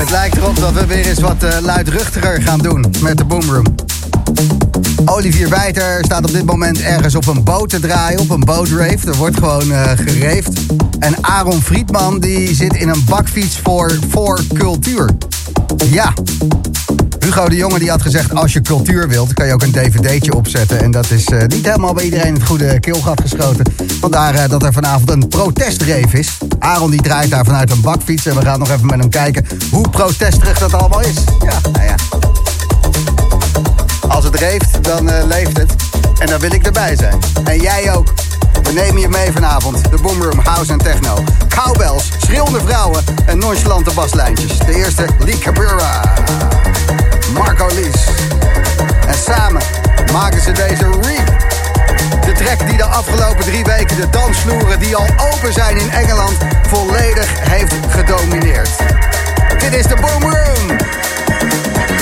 Het lijkt erop dat we weer eens wat eh, luidruchtiger gaan doen met de Boomroom. Olivier Wijter staat op dit moment ergens op een boot te draaien, op een bootrave. Er wordt gewoon eh gereefd. En Aaron Friedman die zit in een bakfiets voor, voor cultuur. Ja. Hugo de Jonge die had gezegd, als je cultuur wilt, kan je ook een dvd'tje opzetten. En dat is eh, niet helemaal bij iedereen het goede keelgat geschoten. Vandaar eh, dat er vanavond een protestreef is. Aaron die draait daar vanuit een bakfiets. En we gaan nog even met hem kijken hoe protesterig dat allemaal is. Ja, nou ja. Als het reeft, dan eh, leeft het. En dan wil ik erbij zijn. En jij ook. We nemen je mee vanavond. De Boomroom House en Techno. Cowbells, schreeuwende vrouwen en nonchalante baslijntjes. De eerste, Lee Cabura. Marco Lies. En samen maken ze deze Reap. De track die de afgelopen drie weken de dansvloeren die al open zijn in Engeland volledig heeft gedomineerd. Dit is de Boomroom. It's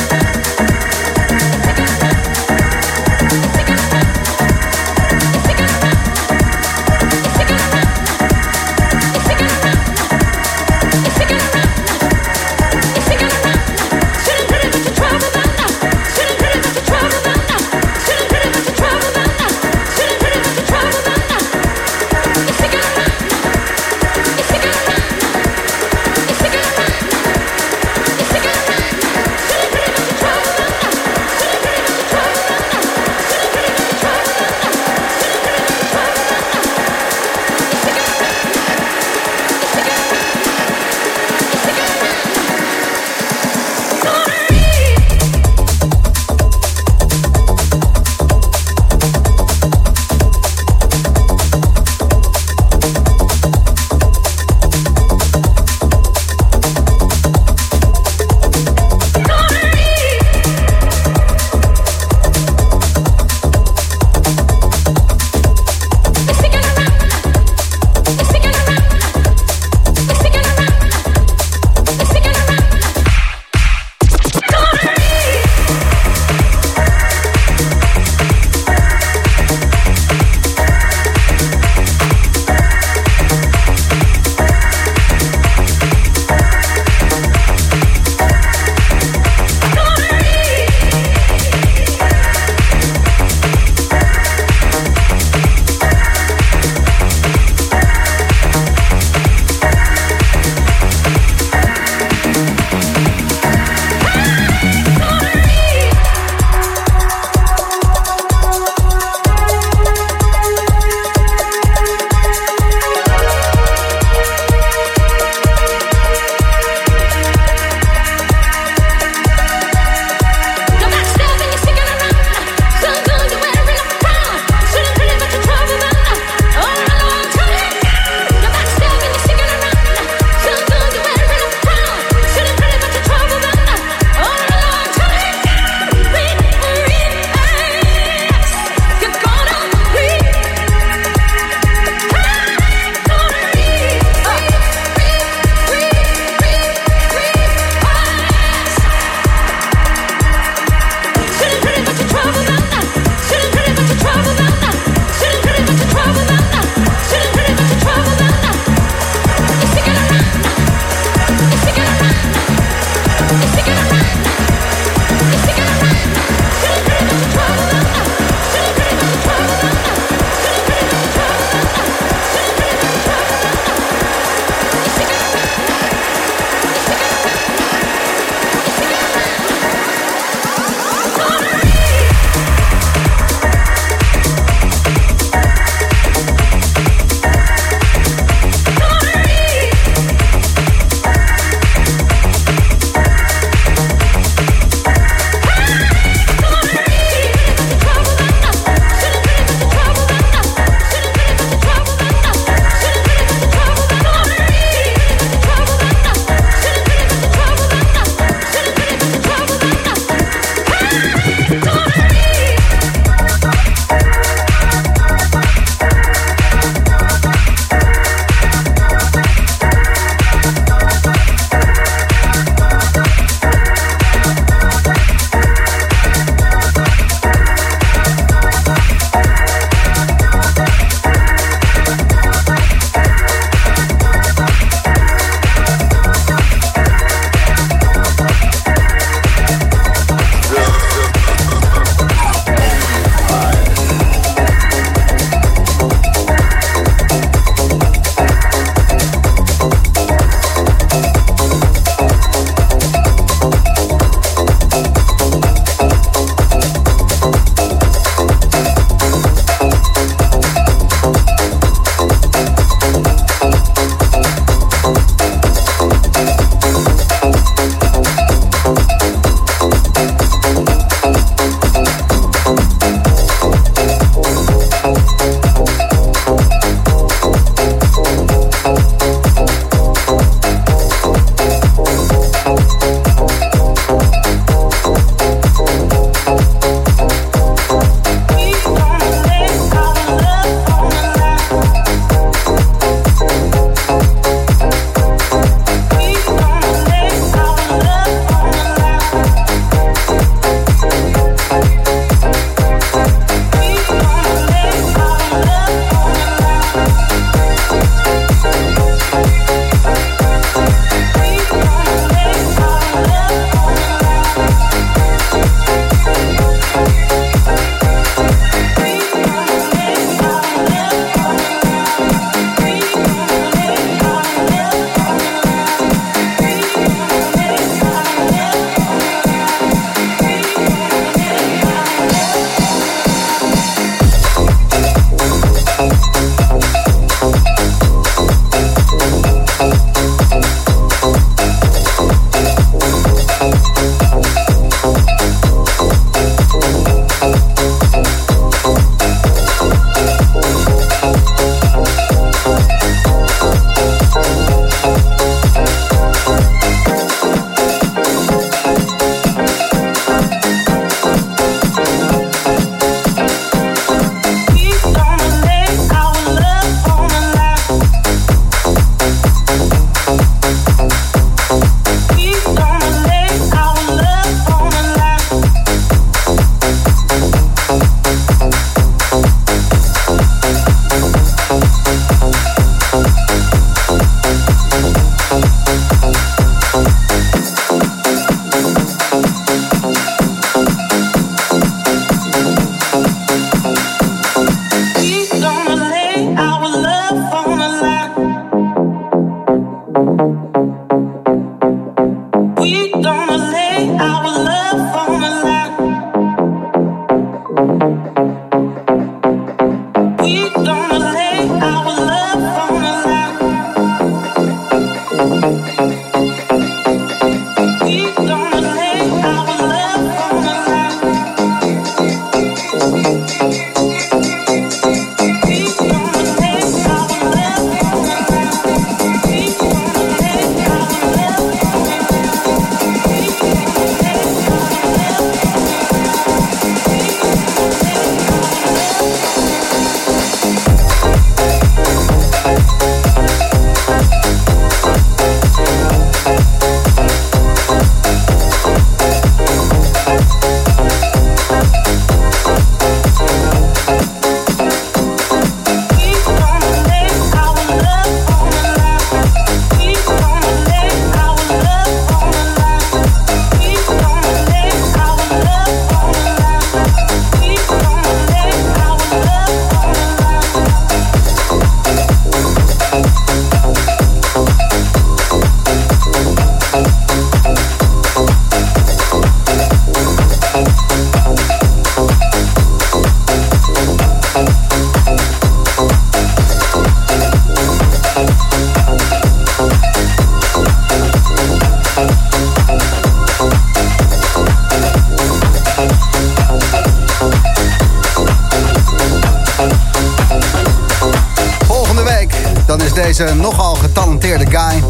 nogal getalenteerde guy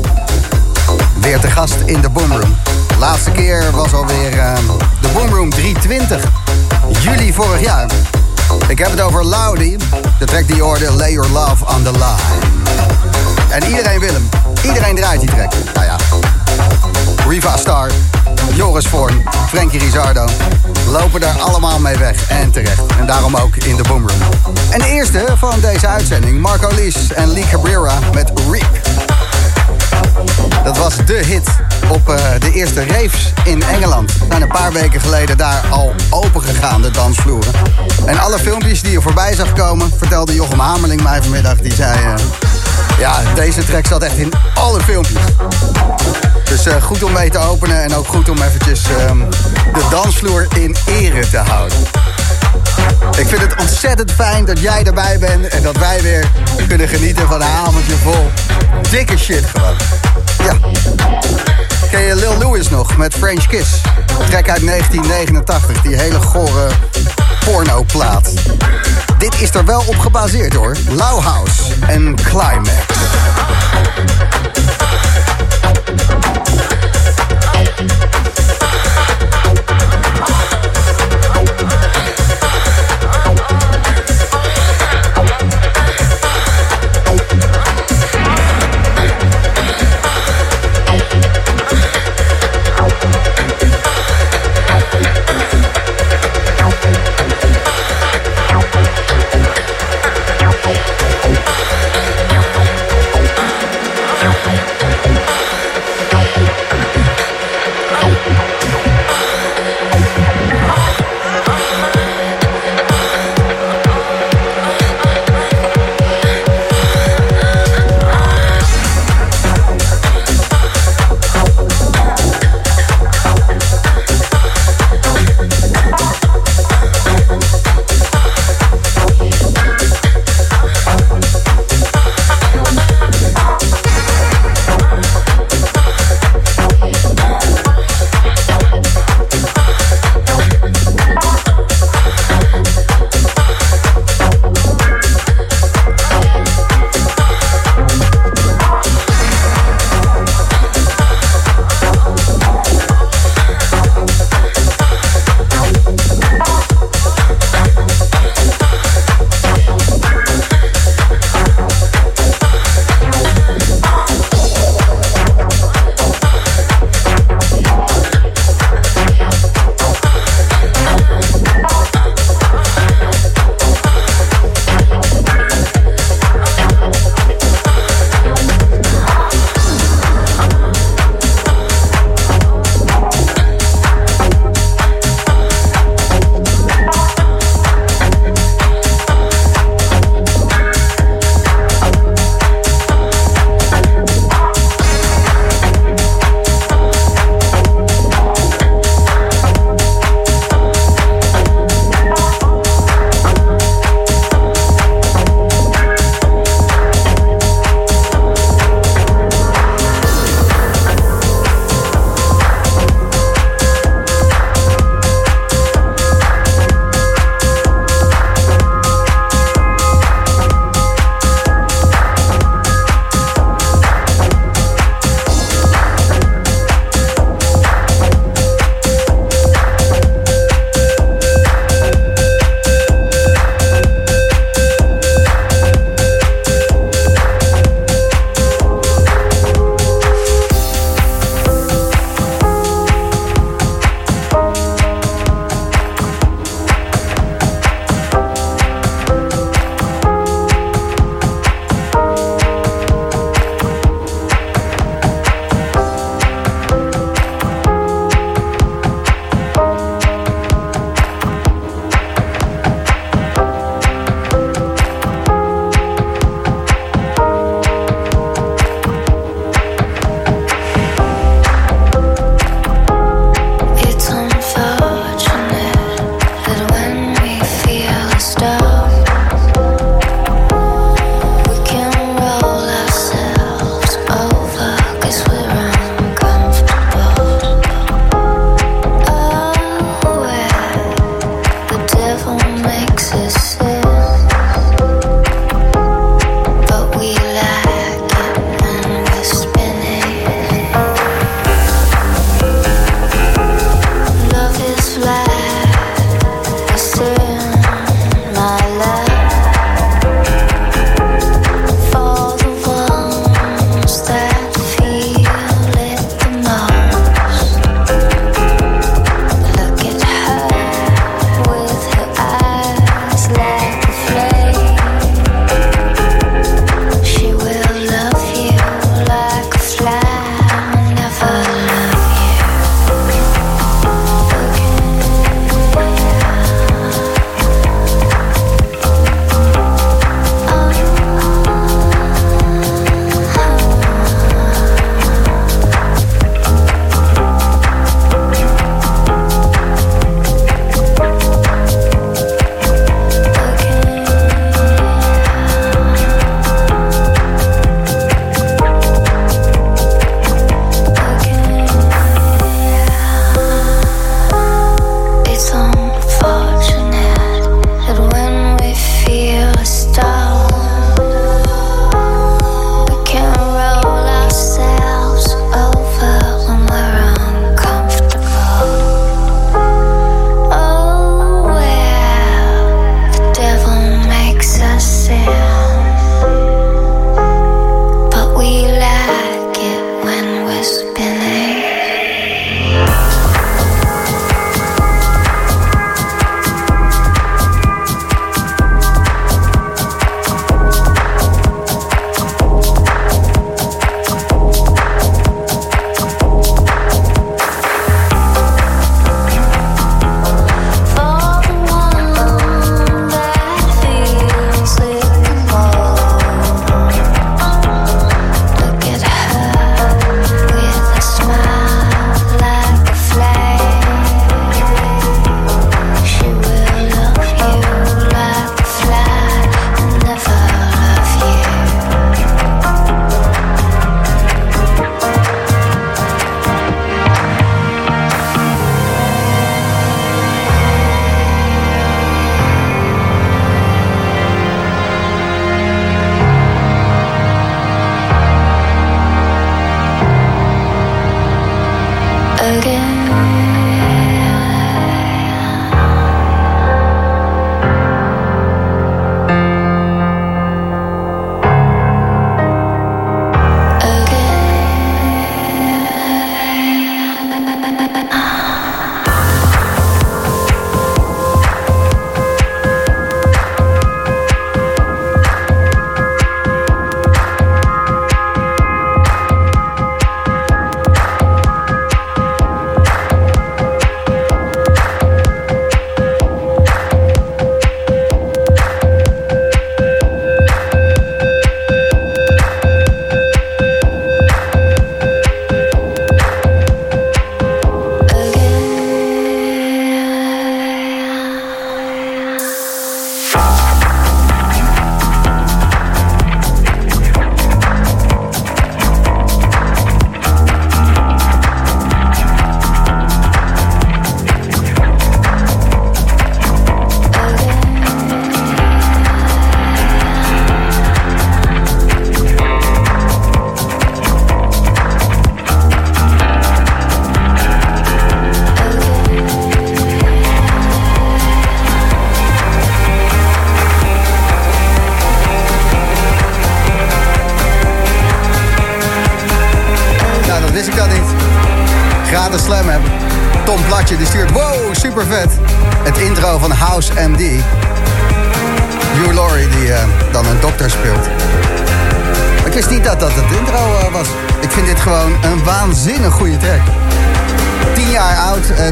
weer te gast in de Boomroom. Laatste keer was alweer uh, de Boomroom 320, juli vorig jaar. Ik heb het over Laudy, de track die hoorde Lay Your Love on the Line. En iedereen wil hem. Iedereen draait die track. Nou ja. Riva Star, Joris Voorn, Frankie Rizardo lopen daar allemaal mee weg. En terecht. En daarom ook in de Boomroom. En de eerste van deze uitzending, Marco Lies en Lee Cabrera met Reap. Dat was de hit op uh, de eerste raves in Engeland. zijn een paar weken geleden daar al open gegaan, de dansvloeren. En alle filmpjes die je voorbij zag komen, vertelde Jochem Hamerling mij vanmiddag. Die zei, uh, ja, deze track zat echt in alle filmpjes. Dus uh, goed om mee te openen en ook goed om eventjes um, de dansvloer in ere te houden. Ik vind het ontzettend fijn dat jij erbij bent en dat wij weer kunnen genieten van een avondje vol dikke shit gewoon. Ja. Ken je Lil Louis nog met French Kiss? Trek uit 1989, die hele gore pornoplaat. Dit is er wel op gebaseerd hoor. Lauhaus en Climax.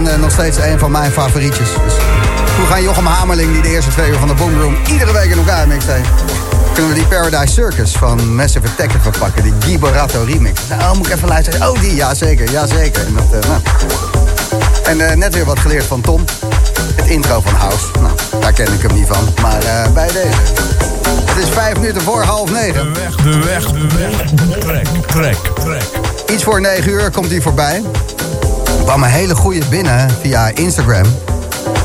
En eh, nog steeds een van mijn favorietjes. Dus hoe gaan Jochem Hamerling, die de eerste twee uur van de Boomroom iedere week in elkaar mixt heeft, kunnen we die Paradise Circus van Massive Attack even pakken. Die Guy Borato remix. Nou, moet ik even luisteren. Oh, die, ja zeker, ja zeker. En, dat, eh, nou. en eh, net weer wat geleerd van Tom. Het intro van House. Nou, daar ken ik hem niet van. Maar bij deze. Het is vijf minuten voor half negen. De weg, de weg, de weg. Trek, trek, trek. Iets voor 9 uur komt hij voorbij. Kwam een hele goede binnen via Instagram.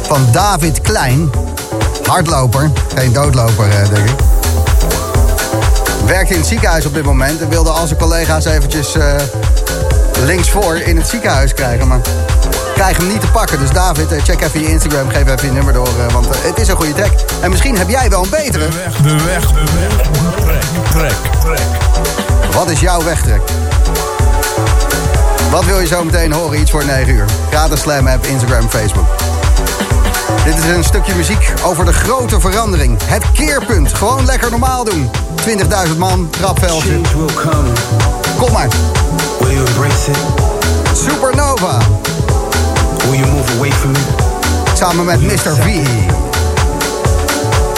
Van David Klein. Hardloper. Geen doodloper, eh, denk ik. Werkt in het ziekenhuis op dit moment. En wilde al zijn collega's eventjes eh, linksvoor in het ziekenhuis krijgen. Maar krijg hem niet te pakken. Dus David, eh, check even je Instagram. Geef even je nummer door. want het is een goede track. En misschien heb jij wel een betere. De weg, de weg, de weg. Trek, trek, trek. Wat is jouw wegtrek? Wat wil je zo meteen horen? Iets voor 9 uur. Gratis Slam app, Instagram, Facebook. Dit is een stukje muziek over de grote verandering. Het keerpunt. Gewoon lekker normaal doen. 20.000 man, trapveldje. Kom maar. Will you embrace it? Supernova. Will you move away from it? Samen met Mr. V.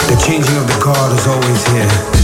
The changing of the guard is always here.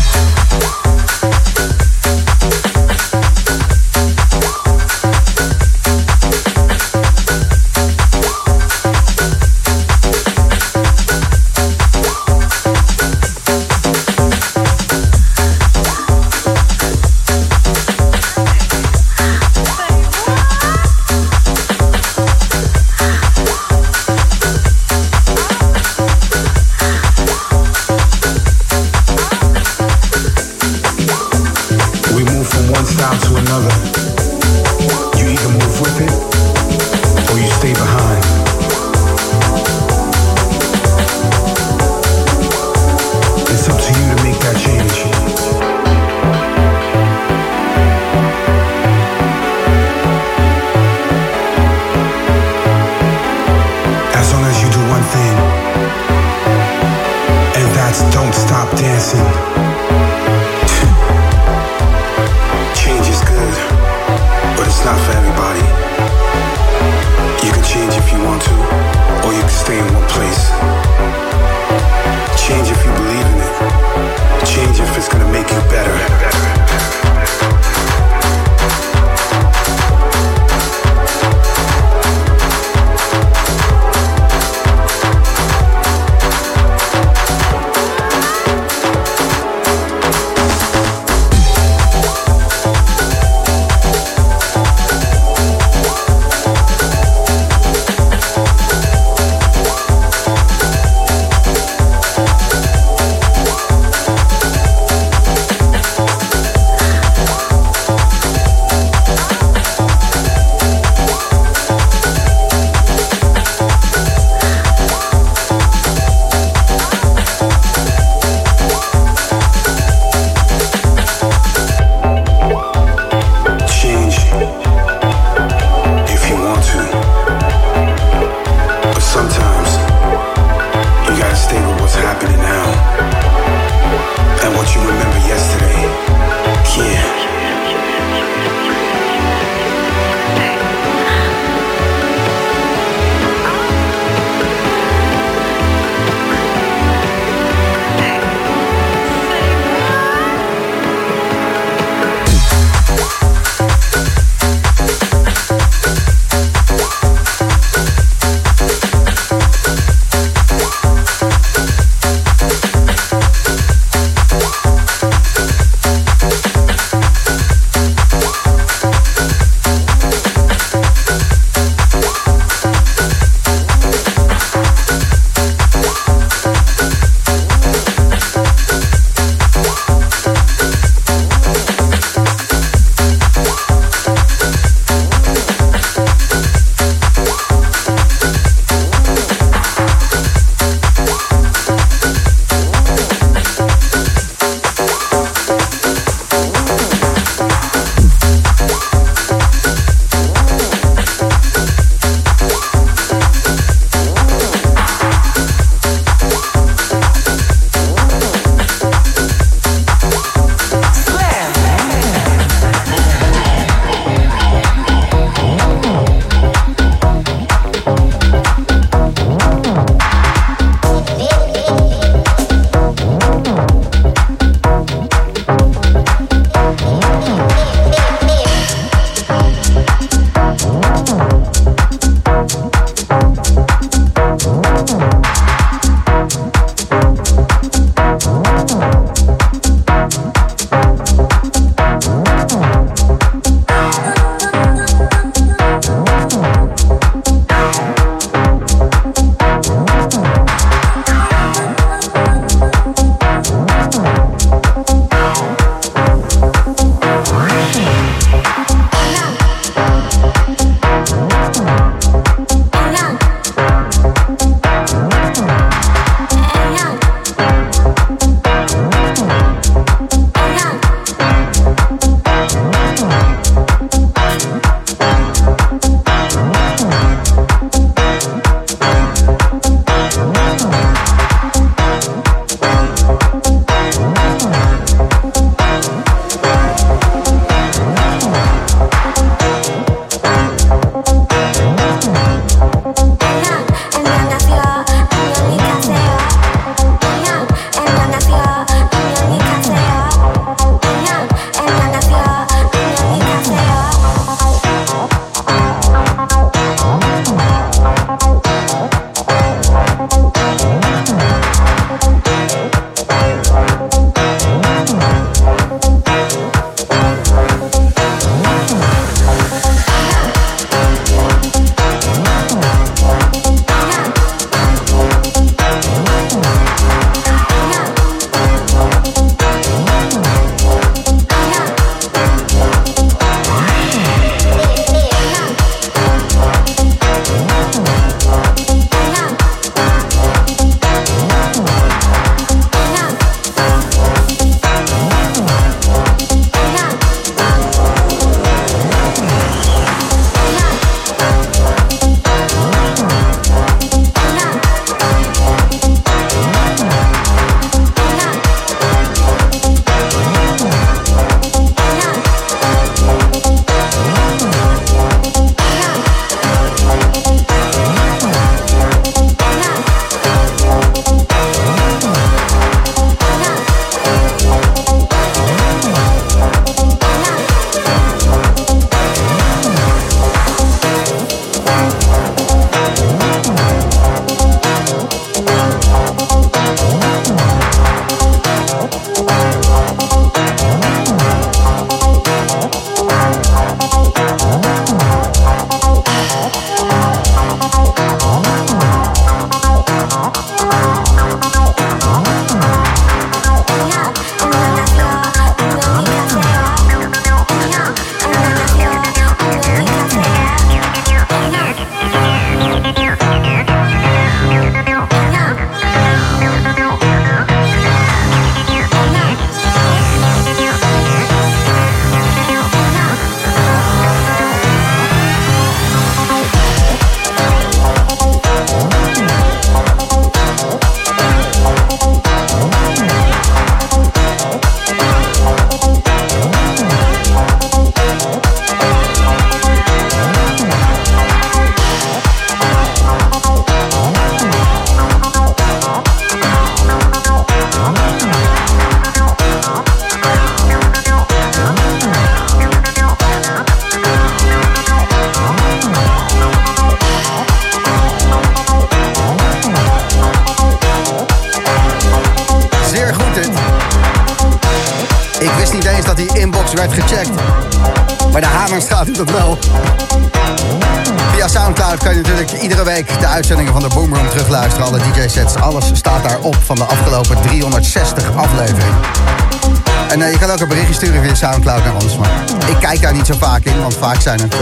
Vaak zijn het eh,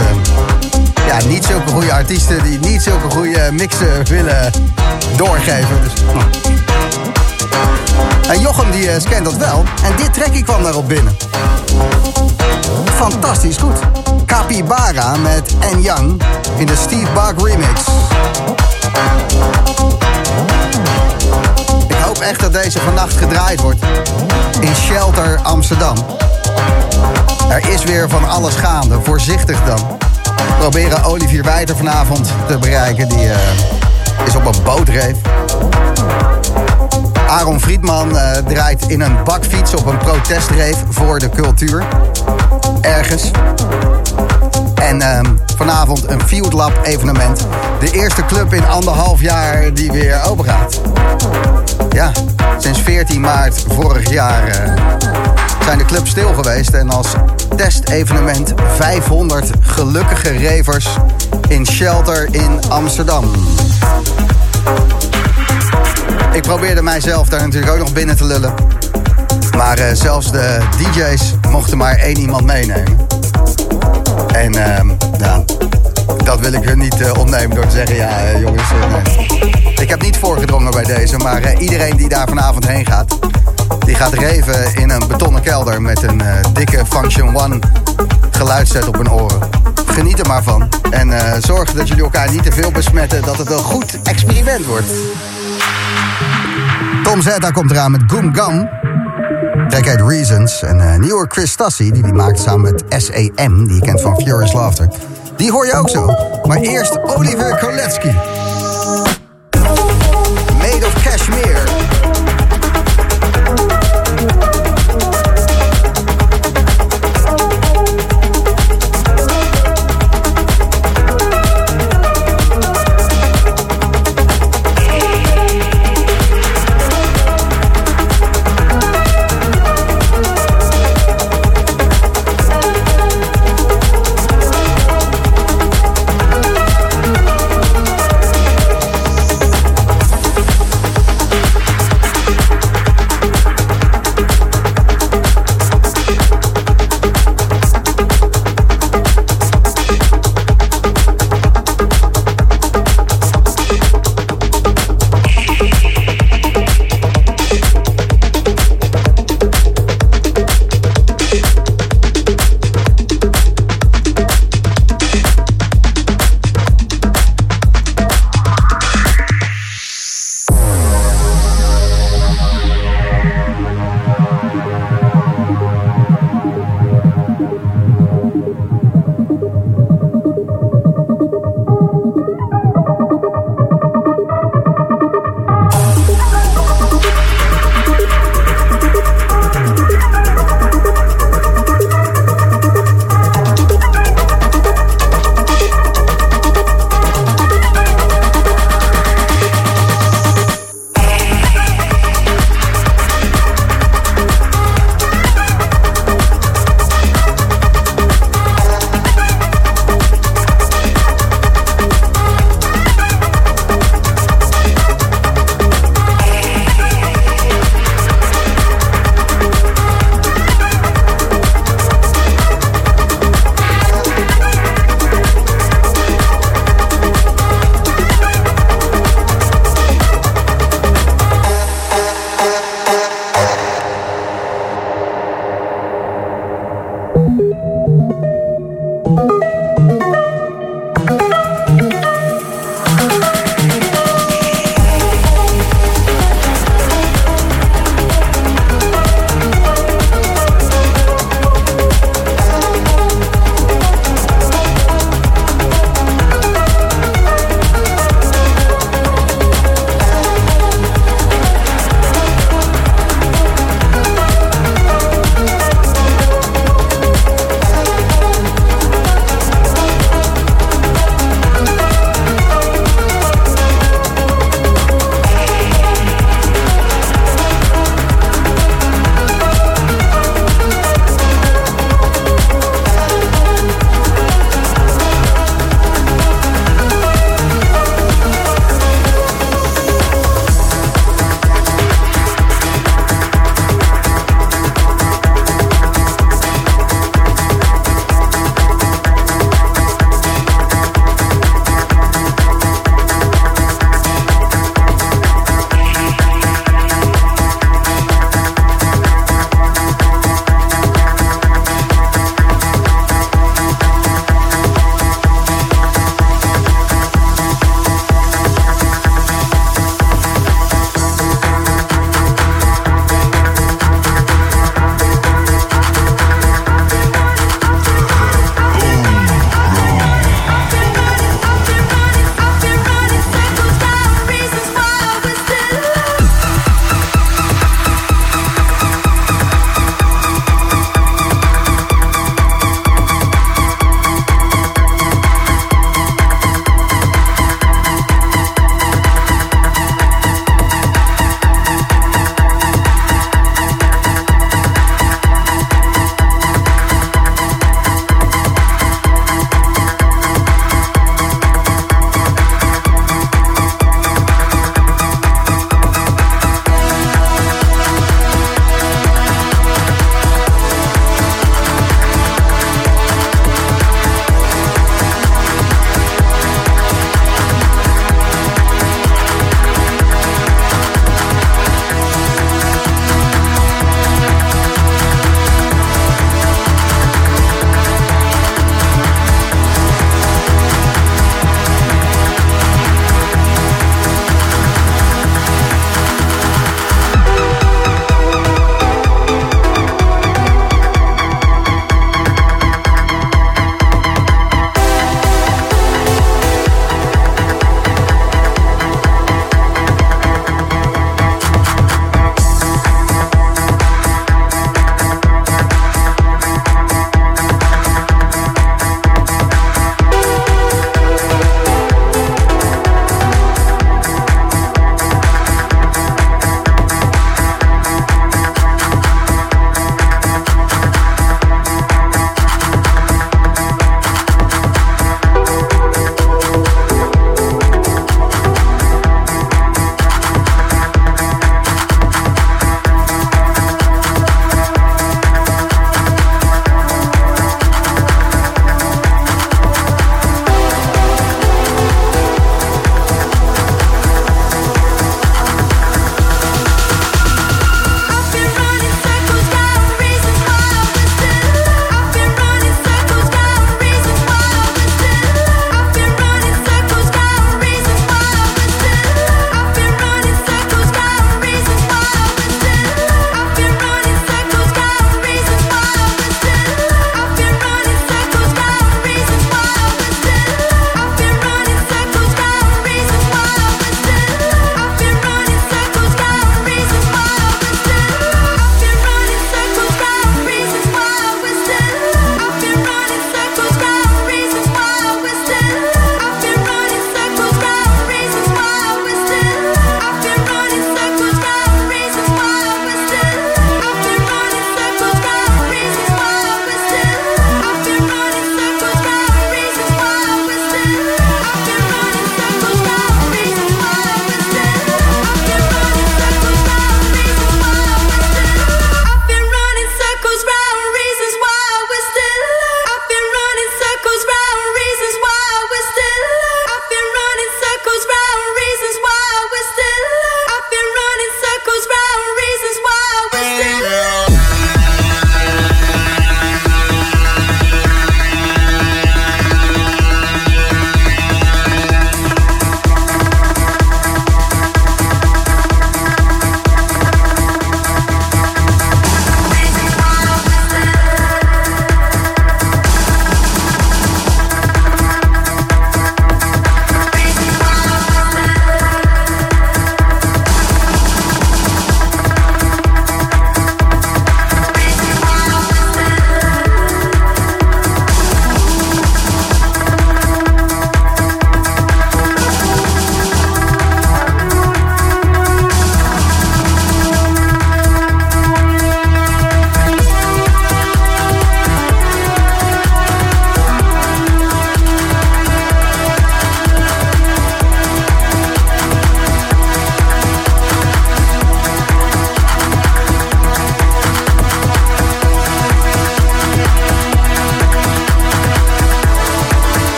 ja, niet zulke goede artiesten die niet zulke goede mixen willen doorgeven. Dus, nou. En Jochem die eh, scant dat wel. En dit trackje kwam daarop binnen. Fantastisch goed. Capybara met En Young in de Steve Bug remix. Ik hoop echt dat deze vannacht gedraaid wordt. In Shelter Amsterdam. Er is weer van alles gaande. Voorzichtig dan. We proberen Olivier Wijter vanavond te bereiken. Die eh, is op een bootreef. Aaron Friedman eh, draait in een bakfiets op een protestreef voor de cultuur. Ergens. En ehm, vanavond een Field Lab evenement. De eerste club in anderhalf jaar die weer open gaat. Ja, sinds 14 maart vorig jaar eh, zijn de clubs stil geweest. En als testevenement 500 gelukkige ravers in Shelter in Amsterdam. Ik probeerde mijzelf daar natuurlijk ook nog binnen te lullen. Maar eh, zelfs de DJ's mochten maar één iemand meenemen. En ja, dat wil ik hun niet eh, ontnemen door te zeggen... ja, jongens. Ik heb niet voorgedrongen bij deze... maar eh, iedereen die daar vanavond heen gaat... die gaat reven in een betonnen kelder... met een eh, dikke Function One geluidsset op hun oren. Geniet er maar van. En eh, zorg dat jullie elkaar niet te veel besmetten... dat het een goed experiment wordt. Tom Zeta komt eraan met Goom Gum. Track uit Reasons. En nieuwe Chris Tassi, die die maakt samen met SAM, die je kent van Furious Laughter. Die hoor je ook zo. Maar eerst Oliver Koletsky.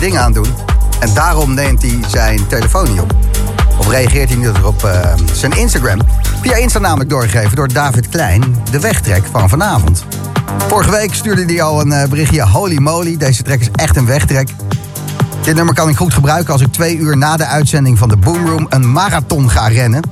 Dingen aan doen. En daarom neemt hij zijn telefoon niet op. Of reageert hij niet op uh, zijn Instagram. Via Insta namelijk doorgegeven door David Klein, de wegtrek van vanavond. Vorige week stuurde hij al een uh, berichtje Holy moly, deze track is echt een wegtrek. Dit nummer kan ik goed gebruiken als ik twee uur na de uitzending van de Boomroom een marathon ga rennen.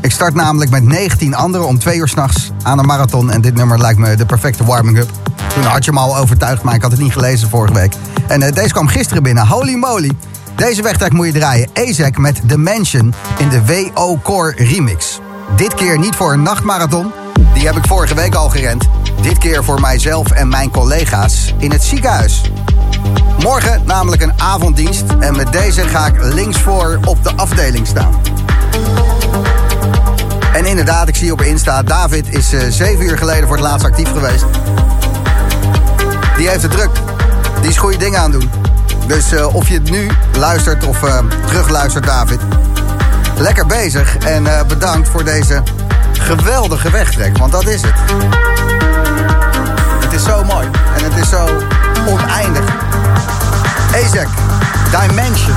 Ik start namelijk met 19 anderen om twee uur s'nachts aan een marathon. En dit nummer lijkt me de perfecte warming-up. Toen had je me al overtuigd, maar ik had het niet gelezen vorige week. En uh, deze kwam gisteren binnen. Holy moly. Deze wegtrek moet je draaien. Ezek met The Mansion in de WO Core remix. Dit keer niet voor een nachtmarathon. Die heb ik vorige week al gerend. Dit keer voor mijzelf en mijn collega's in het ziekenhuis. Morgen namelijk een avonddienst. En met deze ga ik linksvoor op de afdeling staan. En inderdaad, ik zie op Insta, David is uh, zeven uur geleden voor het laatst actief geweest. Die heeft het druk. Die is goede dingen aan doen. Dus uh, of je het nu luistert of uh, terugluistert, David. Lekker bezig en uh, bedankt voor deze geweldige wegtrek, want dat is het. Het is zo mooi en het is zo oneindig. Ezek, Dimension.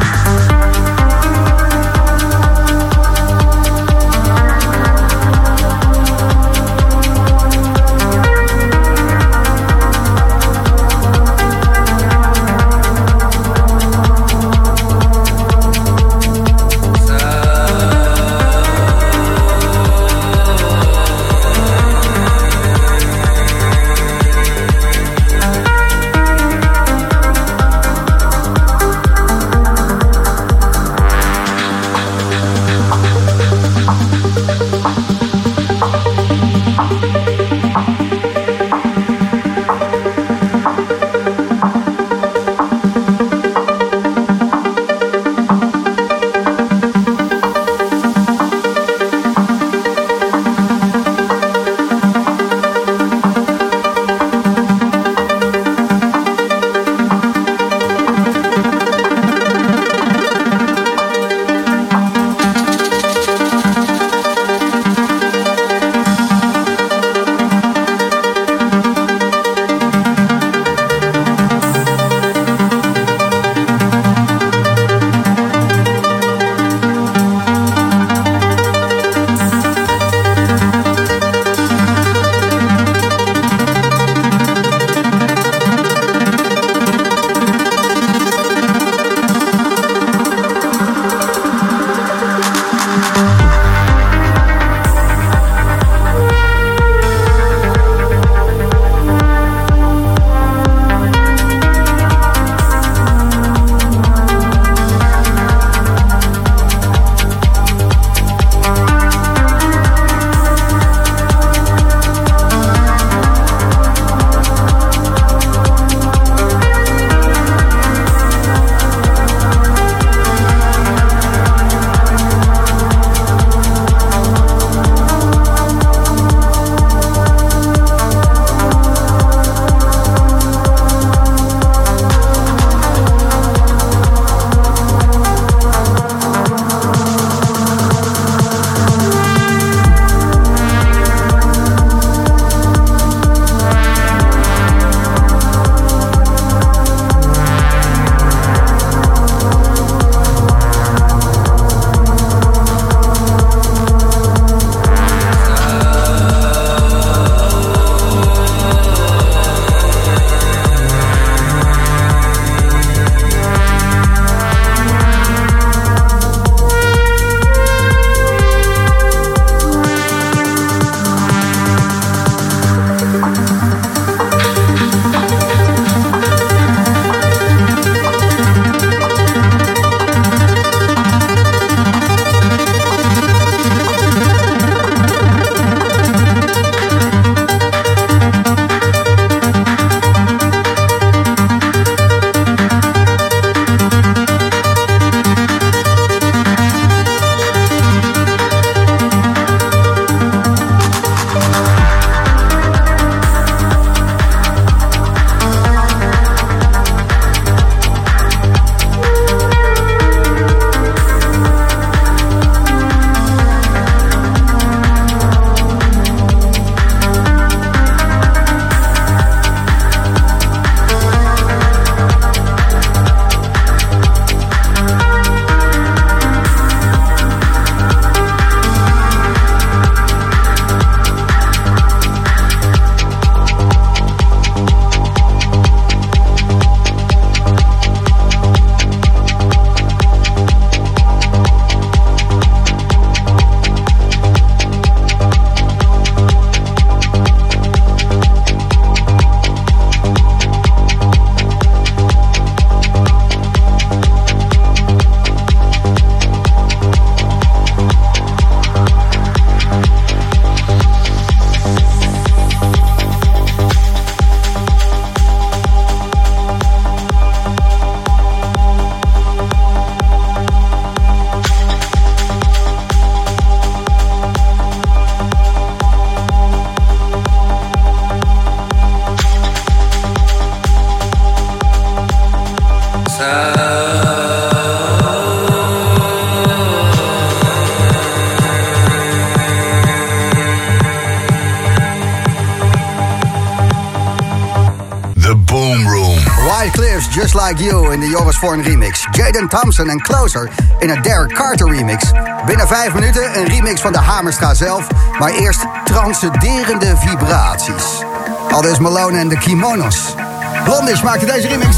Joris Vorn remix. Jaden Thompson en Closer in een Derek Carter remix. Binnen vijf minuten een remix van de Hamerstra zelf. Maar eerst transcenderende vibraties. Al dus Malone en de Kimonos. Blondish maakte deze remix.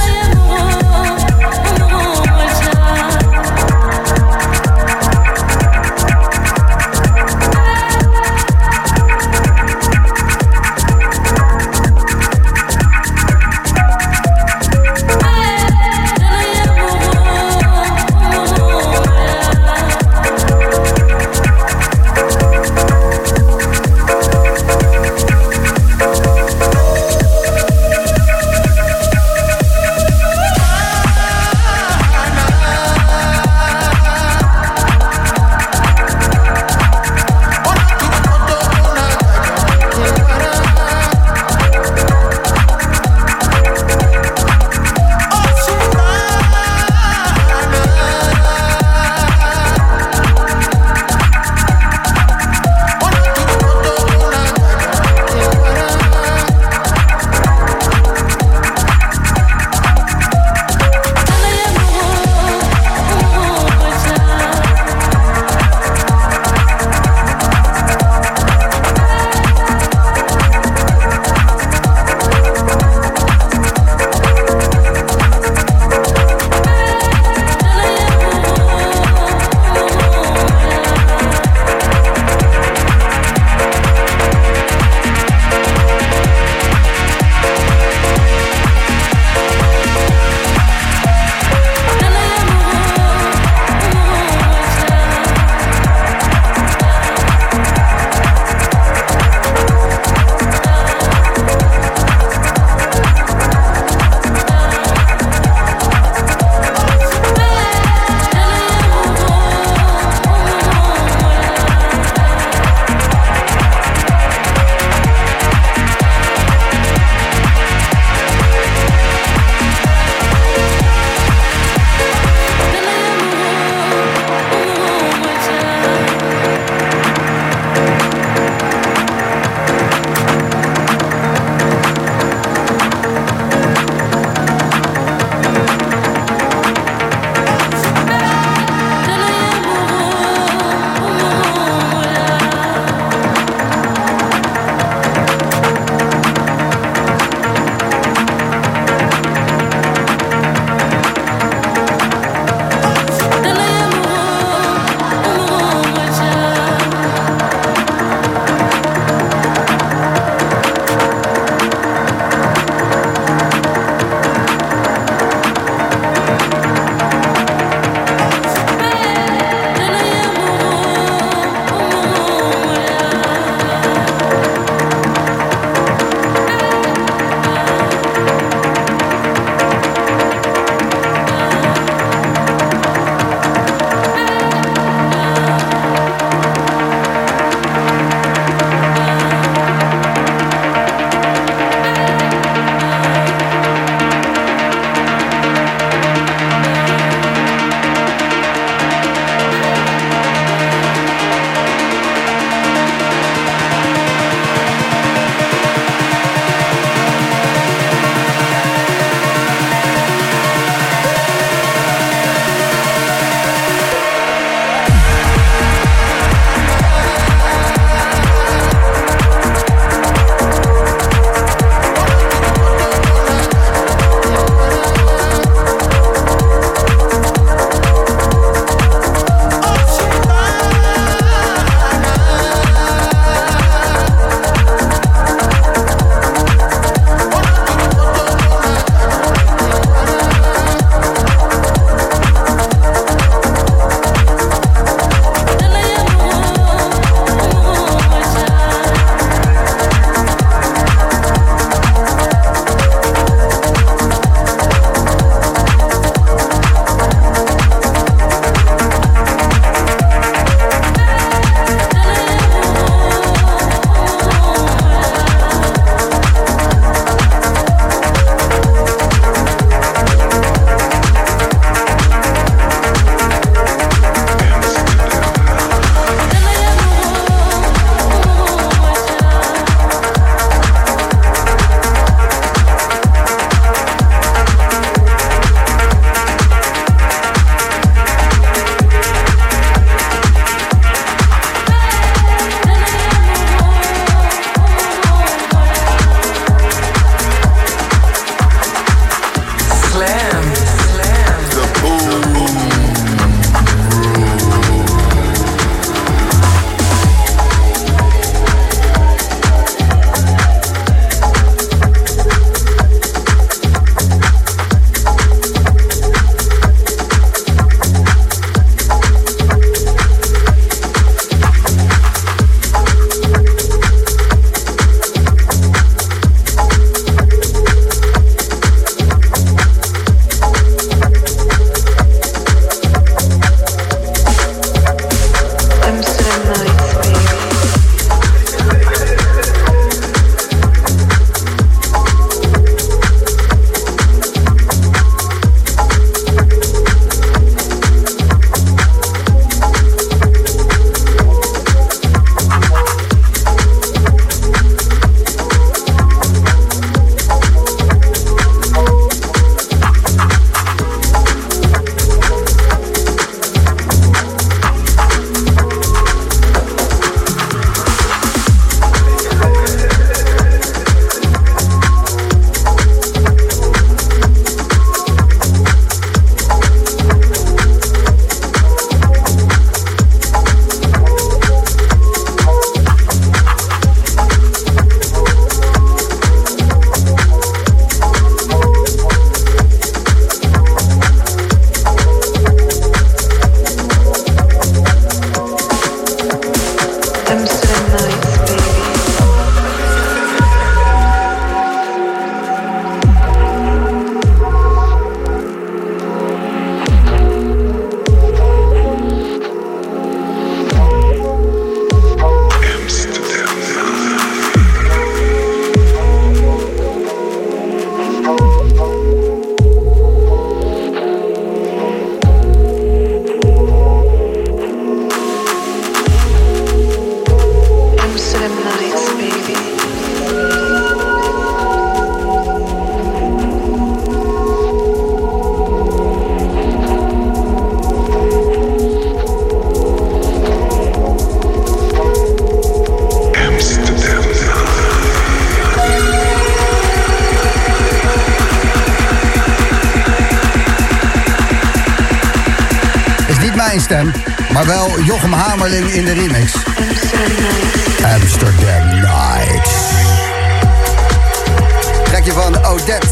Odette.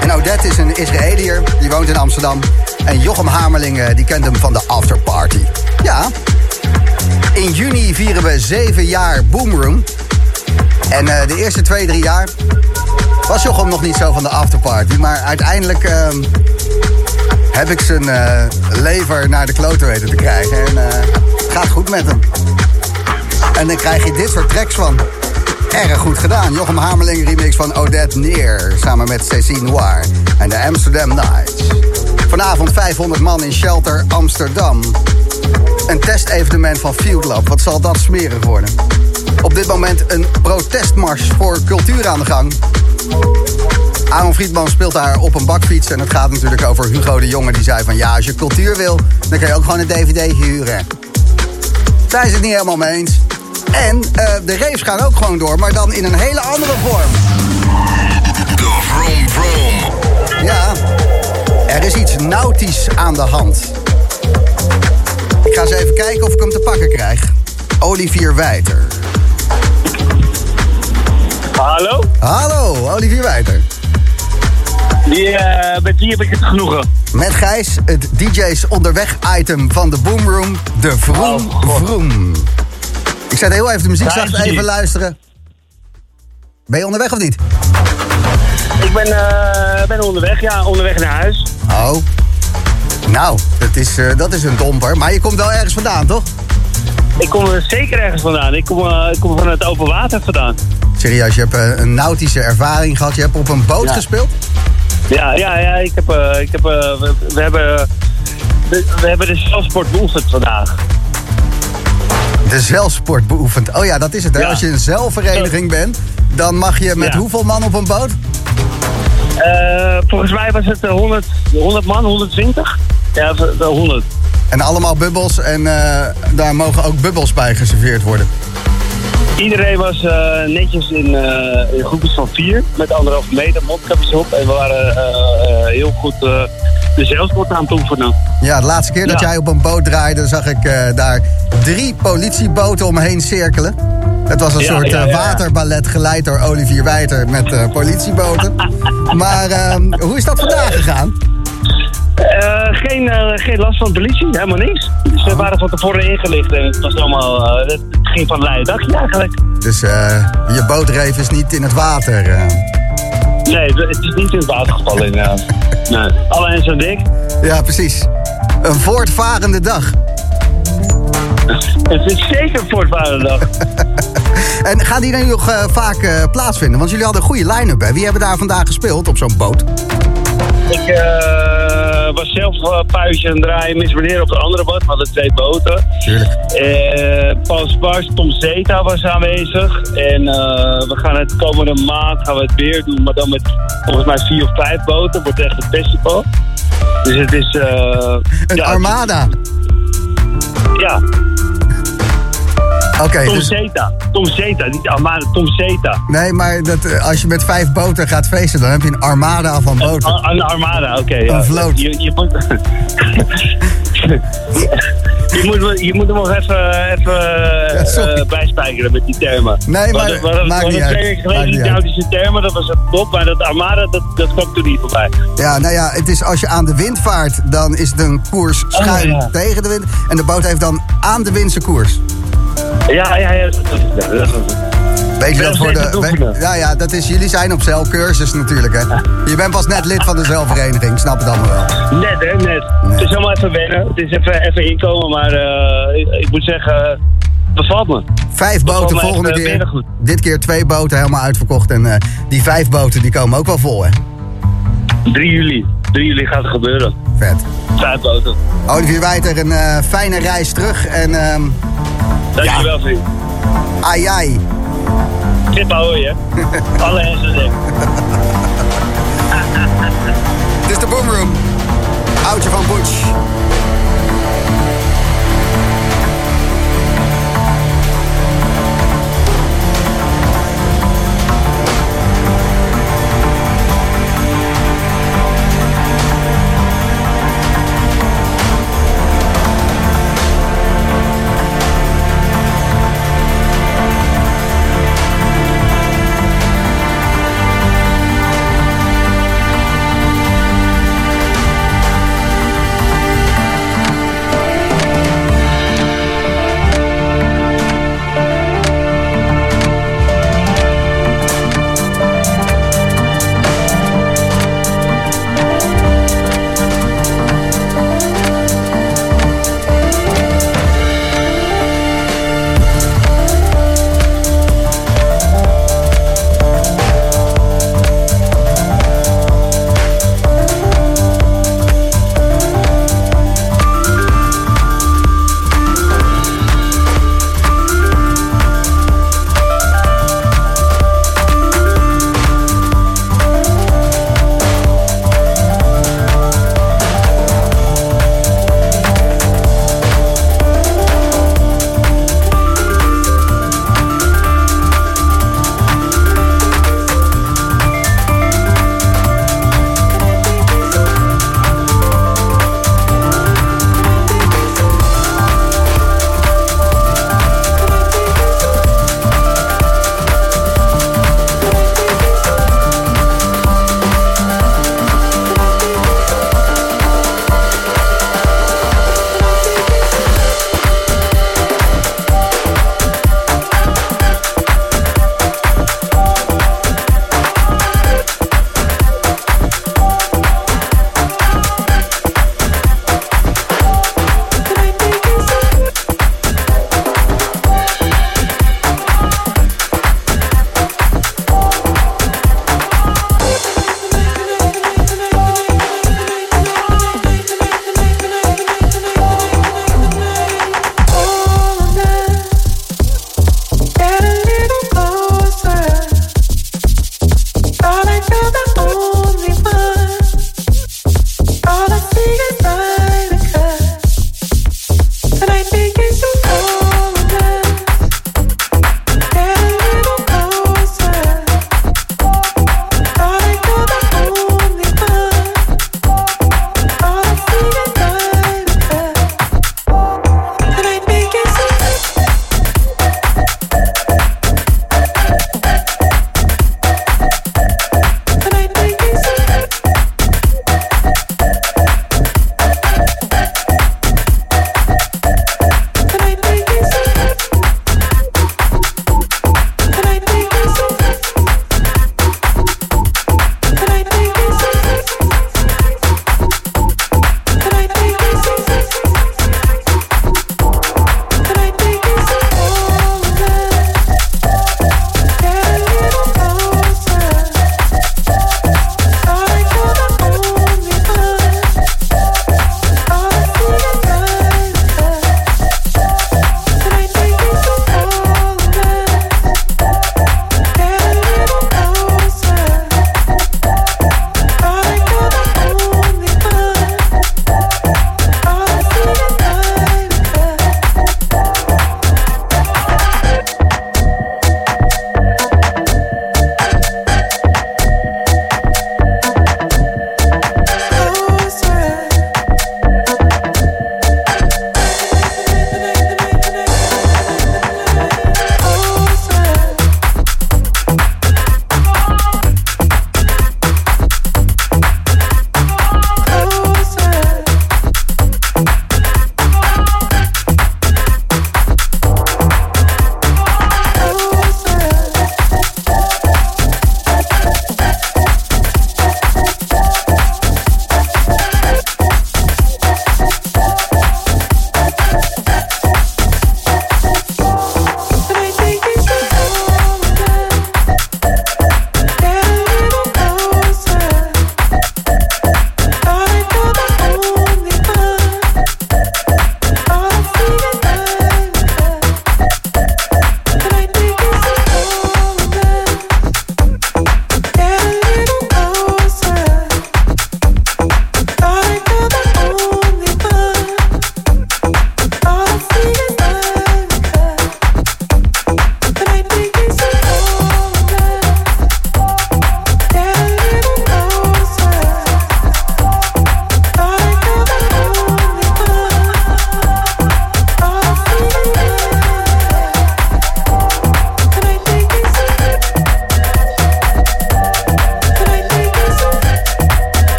En Odette is een Israëliër, die woont in Amsterdam. En Jochem Hamerling, eh, die kent hem van de afterparty. Ja, in juni vieren we zeven jaar Boomroom. En eh, de eerste twee, drie jaar was Jochem nog niet zo van de afterparty. Maar uiteindelijk ehm, heb ik zijn eh, lever naar de kloten weten te krijgen. En het gaat goed met hem. En dan krijg je dit soort tracks van. Erg goed gedaan. Jochem Hamerling remix van Odette Neer. Samen met Cécile Noir en de Amsterdam Nights. Vanavond 500 man in Shelter Amsterdam. Een testevenement van Field Lab. Wat zal dat smerig worden? Op dit moment een protestmars voor cultuur aan de gang. Aaron Friedman speelt daar op een bakfiets. En het gaat natuurlijk over Hugo de Jonge. Die zei van ja, als je cultuur wil, dan kan je ook gewoon een dvd huren. Zijn ze het niet helemaal mee eens. En eh, de raves gaan ook gewoon door, maar dan in een hele andere vorm. De Vroom Vroom. Ja, er is iets nautisch aan de hand. Ik ga eens even kijken of ik hem te pakken krijg. Olivier Wijter. Hallo? Hallo, Olivier Wijter. Die, eh, met wie heb ik het genoegen? Met Gijs, het DJ's onderweg item van de Boomroom, de Vroom Oh. Vroom. Ik zet heel even de muziek zacht, even luisteren. Ben je onderweg of niet? Ik ben, eh, ben onderweg, ja, onderweg naar huis. Oh. Nou, dat is, eh, dat is een domper. Maar je komt wel ergens vandaan, toch? Ik kom er zeker ergens vandaan. Ik kom, eh, ik kom van het open water vandaan. Serieus, je hebt een nautische ervaring gehad. Je hebt op een boot Ja. gespeeld? Ja, ja, ja, ik heb, eh, ik heb, we, we hebben, we, we hebben de zelfsport beoefend vandaag. De zeilsport beoefend. Oh ja, dat is het. Hè? Ja. Als je een zeilvereniging bent, dan mag je met Ja. hoeveel man op een boot? Eh, volgens mij was het eh, 100, 100 man, 120? Ja, v- wel 100. En allemaal bubbels. En eh, daar mogen ook bubbels bij geserveerd worden. Iedereen was netjes in, in groepjes van vier, met anderhalve meter, mondkapjes op. En we waren heel goed de zeilsport aan het oefenen. Ja, de laatste keer dat Ja. jij op een boot draaide, zag ik eh, daar drie politieboten omheen cirkelen. Het was een Ja, soort ja, eh, waterballet geleid door Olivier Wijter met eh, politieboten. maar ehm, hoe is dat vandaag gegaan? Geen, geen last van de politie, helemaal niks. Ze waren van tevoren ingelicht en het was allemaal, het ging van een leien dagje eigenlijk. Dus je bootreef is niet in het water. Eh. Nee, het is niet in het water gevallen inderdaad. Nee, alle hens aan dik. Ja, precies. Een voortvarende dag. Het is zeker een voortvarende dag. En gaan die dan nog eh, vaak eh, plaatsvinden? Want jullie hadden een goede line-up, hè? Wie hebben daar vandaag gespeeld op zo'n boot? Ik eh, was zelf uh, puisje aan het draaien, mis meneer op de andere boot. We hadden twee boten. Tuurlijk. Eh, Paul Spars, Tom Zeta was aanwezig. En eh, we gaan het komende maand gaan we het weer doen, maar dan met volgens mij vier of vijf boten. Wordt echt een festival. Dus het is... eh, Een ja, armada. Ja, Oké, Tom dus... Zeta. Tom Zeta, niet Armada, Tom Zeta. Nee, maar dat, eh, als je met vijf boten gaat feesten, dan heb je een armada van boten. Een, een Armada, oké. ja. Een vloot. Je, je moet... je, moet, je moet hem nog even, even Ja, eh, bijspijkeren met die termen. Nee, maar hadden- maakt we niet twee die termen, dat was het top. Maar dat Armada, dat, dat kwam toen niet voorbij. Ja, nou ja, het is als je aan de wind vaart, dan is het een koers schuin Oh, ja. tegen de wind. En de boot heeft dan aan de wind zijn koers. Ja, ja, ja. Weet je dat voor de. we- ja, ja, dat is, jullie zijn op zeilcursus natuurlijk, hè? Je bent pas net lid van de zeilvereniging, ik snap het allemaal wel. Net, hè, net. Het is allemaal even wennen. Het is even, even inkomen, maar eh, ik, ik moet zeggen, bevalt me. Vijf boten me volgende echt, eh, keer. goed. Dit keer twee boten helemaal uitverkocht. En eh, die vijf boten die komen ook wel vol, hè? 3 juli. 3 juli gaat het gebeuren. Vet. Vijf boten. Olivier Wijter, een fijne reis terug. En ehm Dankjewel, vriend. ai ai. Tip houden, hè. Alle aan dek. Dit is de Boomroom. Oudje van Butch.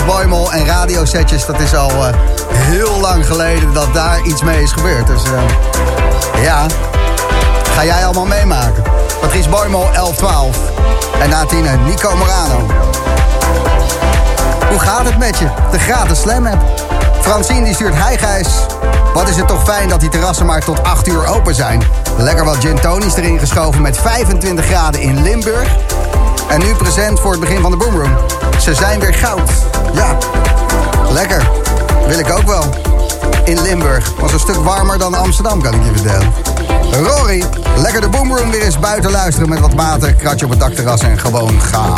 Boymel en radiosetjes... dat is al eh, heel lang geleden dat daar iets mee is gebeurd. Dus eh, ja, ga jij allemaal meemaken. Patrice Boymel 1112. En na tienen Nico Morano. Hoe gaat het met je? De gratis Slam app. Francine die stuurt Hi Gijs. Wat is het toch fijn dat die terrassen maar tot 8 uur open zijn. Lekker wat gin tonics erin geschoven met 25 graden in Limburg. En nu present voor het begin van de Boomroom. Ze zijn weer goud. Ja, lekker. Wil ik ook wel. In Limburg. Was een stuk warmer dan Amsterdam, kan ik je vertellen. Rory, lekker de Boomroom weer eens buiten luisteren met wat water, kratje op het dakterras en gewoon gaan.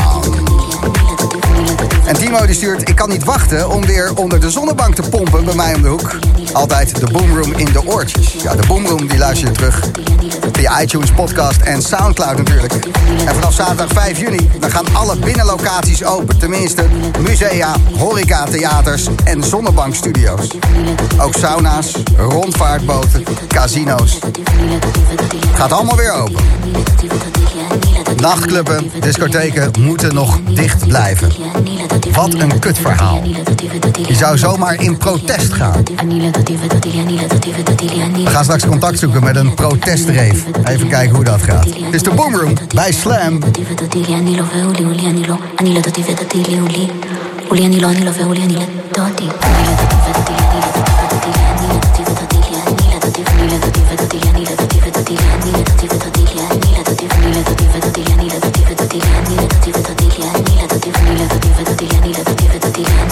En Timo die stuurt, ik kan niet wachten om weer onder de zonnebank te pompen bij mij om de hoek. Altijd de Boomroom in de oortjes. Ja, de Boomroom die luister je terug via iTunes, podcast en Soundcloud natuurlijk. En vanaf zaterdag 5 juni dan gaan alle binnenlocaties open. Tenminste, musea, horeca, theaters en zonnebankstudio's. Ook sauna's, rondvaartboten, casino's. Gaat allemaal weer open. Nachtclubben, discotheken moeten nog dicht blijven. Wat een kutverhaal. Je zou zomaar in protest gaan. We gaan straks contact zoeken met een protestreef. Even kijken hoe dat gaat. Het is de Boomroom bij Slam. sutileza.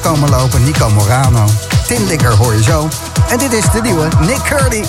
komen lopen. Nico Morano. Tin Likker hoor je zo. En dit is de nieuwe Nick Curdy.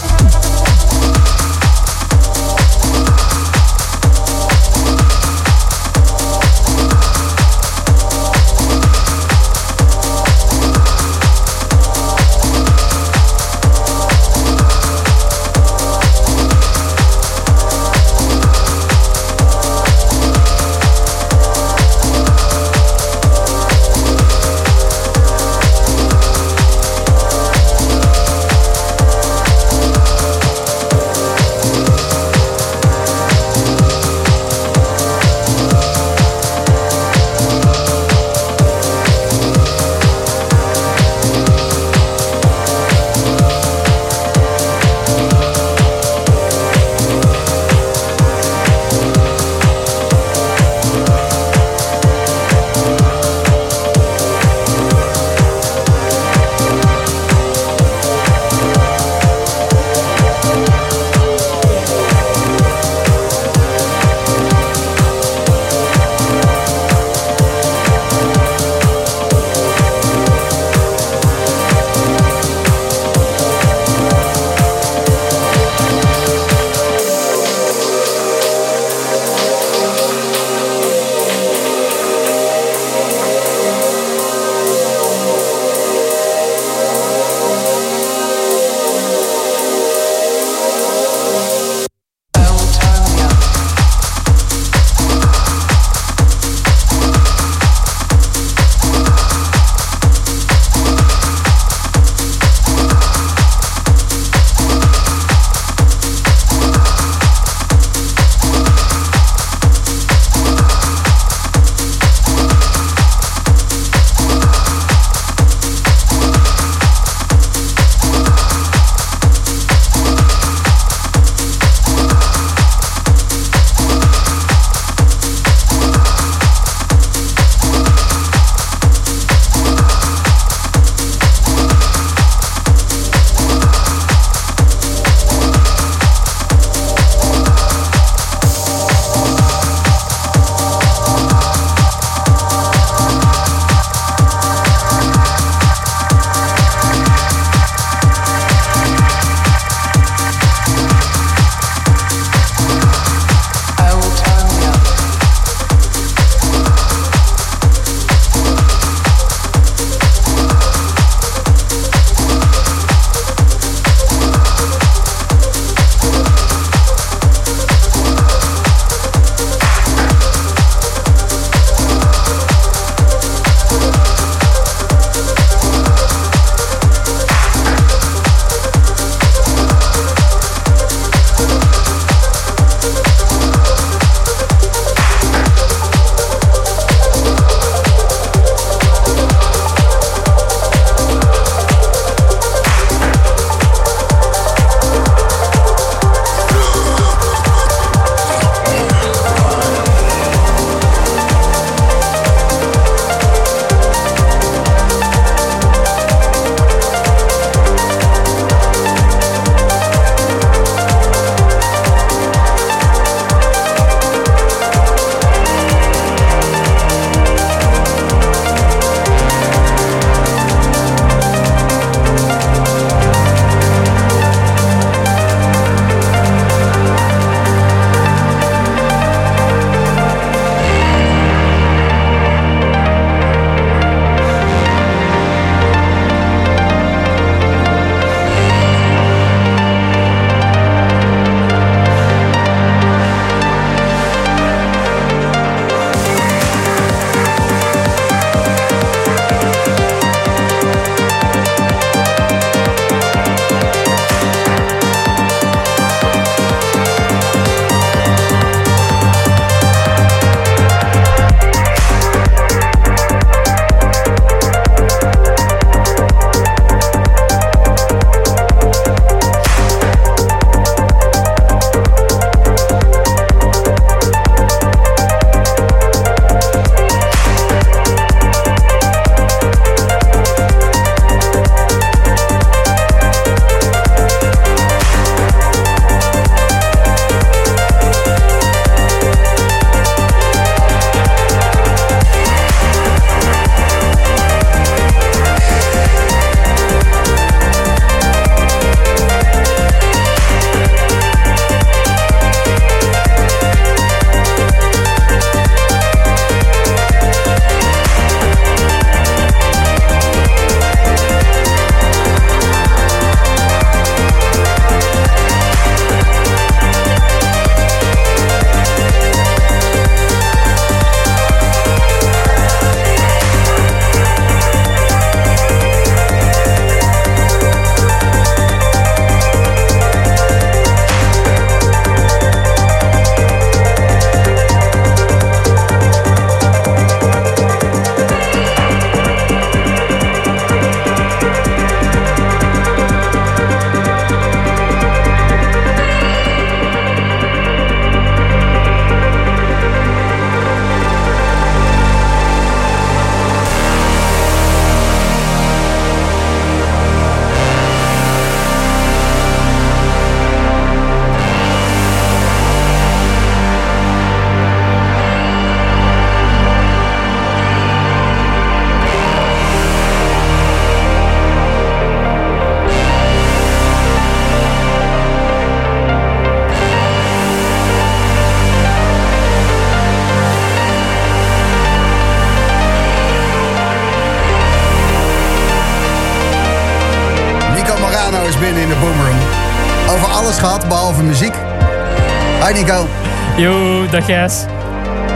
Dag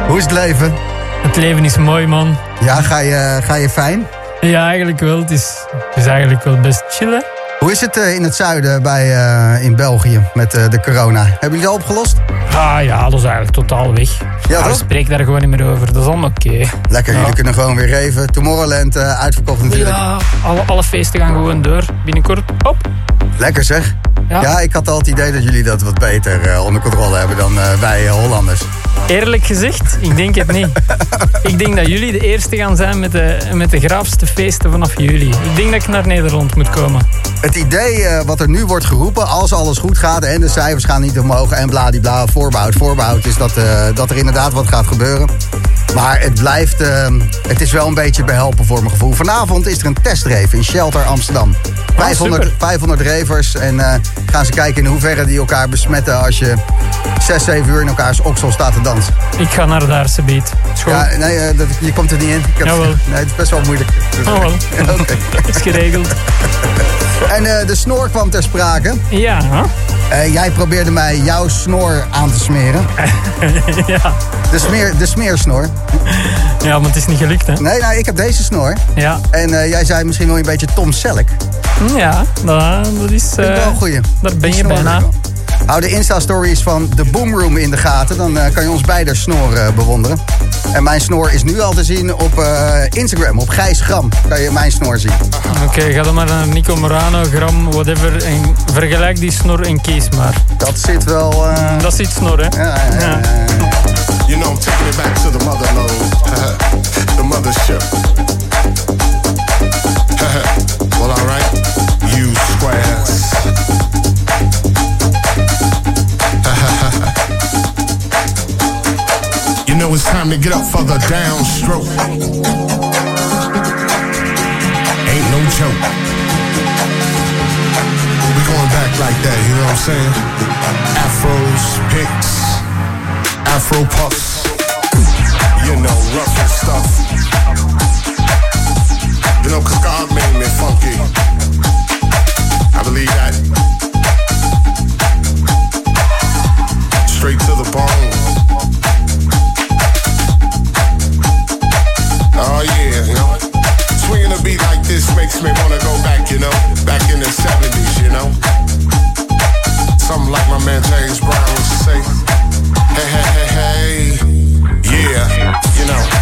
hoe is het leven? Het leven is mooi, man. Ja, ga je, ga je fijn? Ja, eigenlijk wel. Het is, het is eigenlijk wel best chillen. Hoe is het eh, in het zuiden bij, eh, in België met eh, de corona? Hebben jullie dat opgelost? Ah ja, dat is eigenlijk totaal weg. Ja, Ah, spreek daar gewoon niet meer over. Dat is allemaal oké. Lekker, Ja. jullie kunnen gewoon weer geven. Tomorrowland eh, uitverkocht natuurlijk. Ja, alle, alle feesten gaan gewoon door. Binnenkort, hop. Lekker zeg. Ja. Ja. ik had al het idee dat jullie dat wat beter eh, onder controle hebben dan eh, wij eh, Hollanders. Eerlijk gezegd, ik denk het niet. ik denk dat jullie de eerste gaan zijn met de, met de graafste feesten vanaf juli. Ik denk dat ik naar Nederland moet komen. Het idee wat er nu wordt geroepen, als alles goed gaat en de cijfers gaan niet omhoog en bladibla, voorbouwd, voorbouwd, is dat, dat er inderdaad wat gaat gebeuren. Maar het blijft, eh, het is wel een beetje behelpen voor mijn gevoel. Vanavond is er een testrave in Shelter Amsterdam. 500, super. 500 ravers en eh, gaan ze kijken in hoeverre die elkaar besmetten als je 6, 7 uur in elkaars oksel staat te dansen. Ik ga naar daar, Sabiet. Schoon. Ja, nee, eh, dat, je komt er niet in. Ik heb- Jawel. Nee, het is best wel moeilijk. Oh wel, Oké. is geregeld. En eh, de snor kwam ter sprake. Ja? Eh, jij probeerde mij jouw snor aan te smeren. ja. De, smeer, de smeersnor. ja, maar het is niet gelukt, hè? Nee, nou, ik heb deze snor. Ja, En eh, jij zei misschien wel een beetje Tom Selleck. ja dat, dat is... Ik wel een goeie. Daar ben je bijna. Hou de Insta-stories van de Boomroom in de gaten. Dan eh, kan je ons beide snor eh, bewonderen. En mijn snor is nu al te zien op eh, Instagram. Op Gijs Gram kan je mijn snor zien. Oké, ga dan maar naar Nico Morano, Gram, whatever. En vergelijk die snor en kies maar. Dat zit wel... eh, Dat iets snor, hè? ja, ja, ja, ja. You know I'm taking it back to the motherlode, the mothership. well, alright, you squares. Know it's time to get up for the downstroke. Ain't no joke. We going back like that, you know what I'm saying? Afros, picks, Afro puffs, you know, rough and stuff. You know, cause God made me funky. I believe that. Straight to the bone. Beat like this makes me wanna go back, you know, back in the 70s, you know. Something like my man James Brown would say. Hey, hey, hey, hey. Yeah, you know,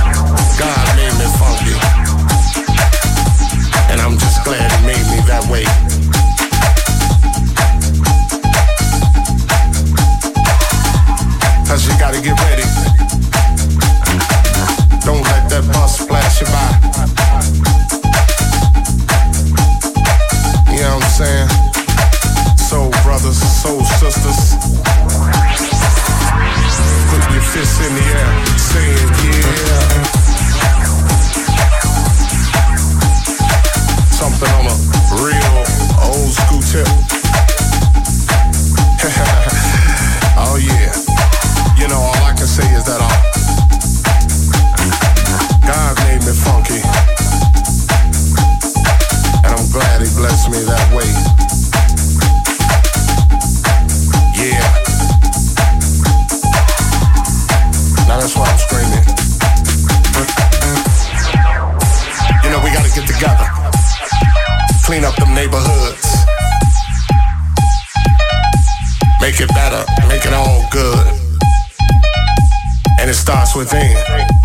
brothers, soul sisters. Put your fists in the air, saying yeah. Something on a real old school tip. oh yeah. You know, all I can say is that uh, God made me funky. And I'm glad he blessed me that way. Yeah. Now that's why I'm screaming. You know, we gotta get together. Clean up them neighborhoods. Make it better. Make it all good. And it starts within.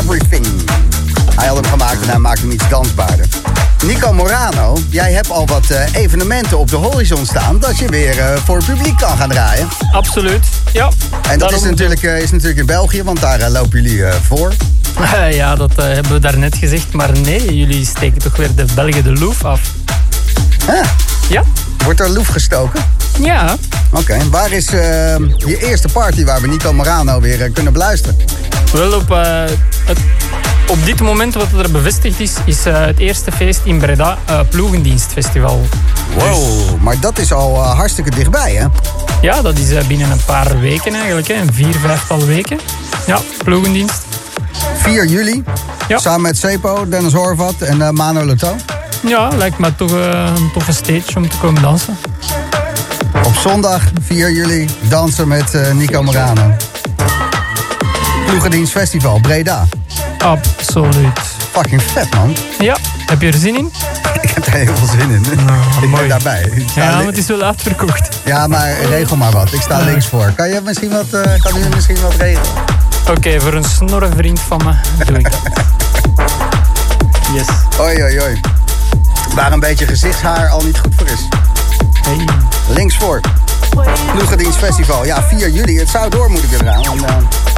Everything. Hij had hem gemaakt en hij maakte hem iets dansbaarder. Nico Morano, jij hebt al wat eh, evenementen op de horizon staan... dat je weer eh, voor het publiek kan gaan draaien. Absoluut. Ja. En dat is natuurlijk, eh, is natuurlijk in België, want daar lopen jullie voor. ja, dat hebben we daarnet gezegd. Maar nee, jullie steken toch weer de Belgen de loef af. Ah, Ja? Wordt er loef gestoken? Ja. Oké, waar is eh, je eerste party waar we Nico Morano weer eh, kunnen beluisteren? Wel op, eh, het, op dit moment wat er bevestigd is, is het eerste feest in Breda, eh Ploegendienstfestival. Wow, maar dat is al hartstikke dichtbij, hè? Ja, dat is binnen een paar weken eigenlijk, hè. een vier, vijftal weken. Ja, ploegendienst. 4 juli, Ja. samen met Sepo, Dennis Horvat en Mano Leto. Ja, lijkt me toch eh, een toffe stage om te komen dansen. Op zondag 4 juli dansen met eh, Nico Morano. Ploegendienst Festival, Breda. Absoluut. Fucking vet, man. Ja, heb je er zin in? Ik heb er heel veel zin in. ik ben mooi. daarbij. Ik sta Ja, maar het is wel uitverkocht. ja, maar regel maar wat. Ik sta links voor. Kan je misschien wat, eh, kan u misschien wat regelen? Oké, voor een snorre vriend van me doe ik dat. Yes. Oei, oei, oei. Waar een beetje gezichtshaar al niet goed voor is. Hey. Links voor. Ploegendienst Festival. Ja, 4 juli. Het zou door moeten kunnen gaan. Eh,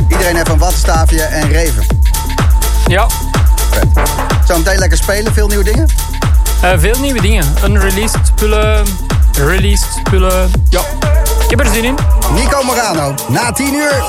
iedereen heeft een wattenstaafje en reven. Ja, Vet. Zometeen lekker spelen. Veel nieuwe dingen. eh, veel nieuwe dingen. Unreleased spullen, released spullen. Ja, ik heb er zin in. Nico Morano. Na 10 uur.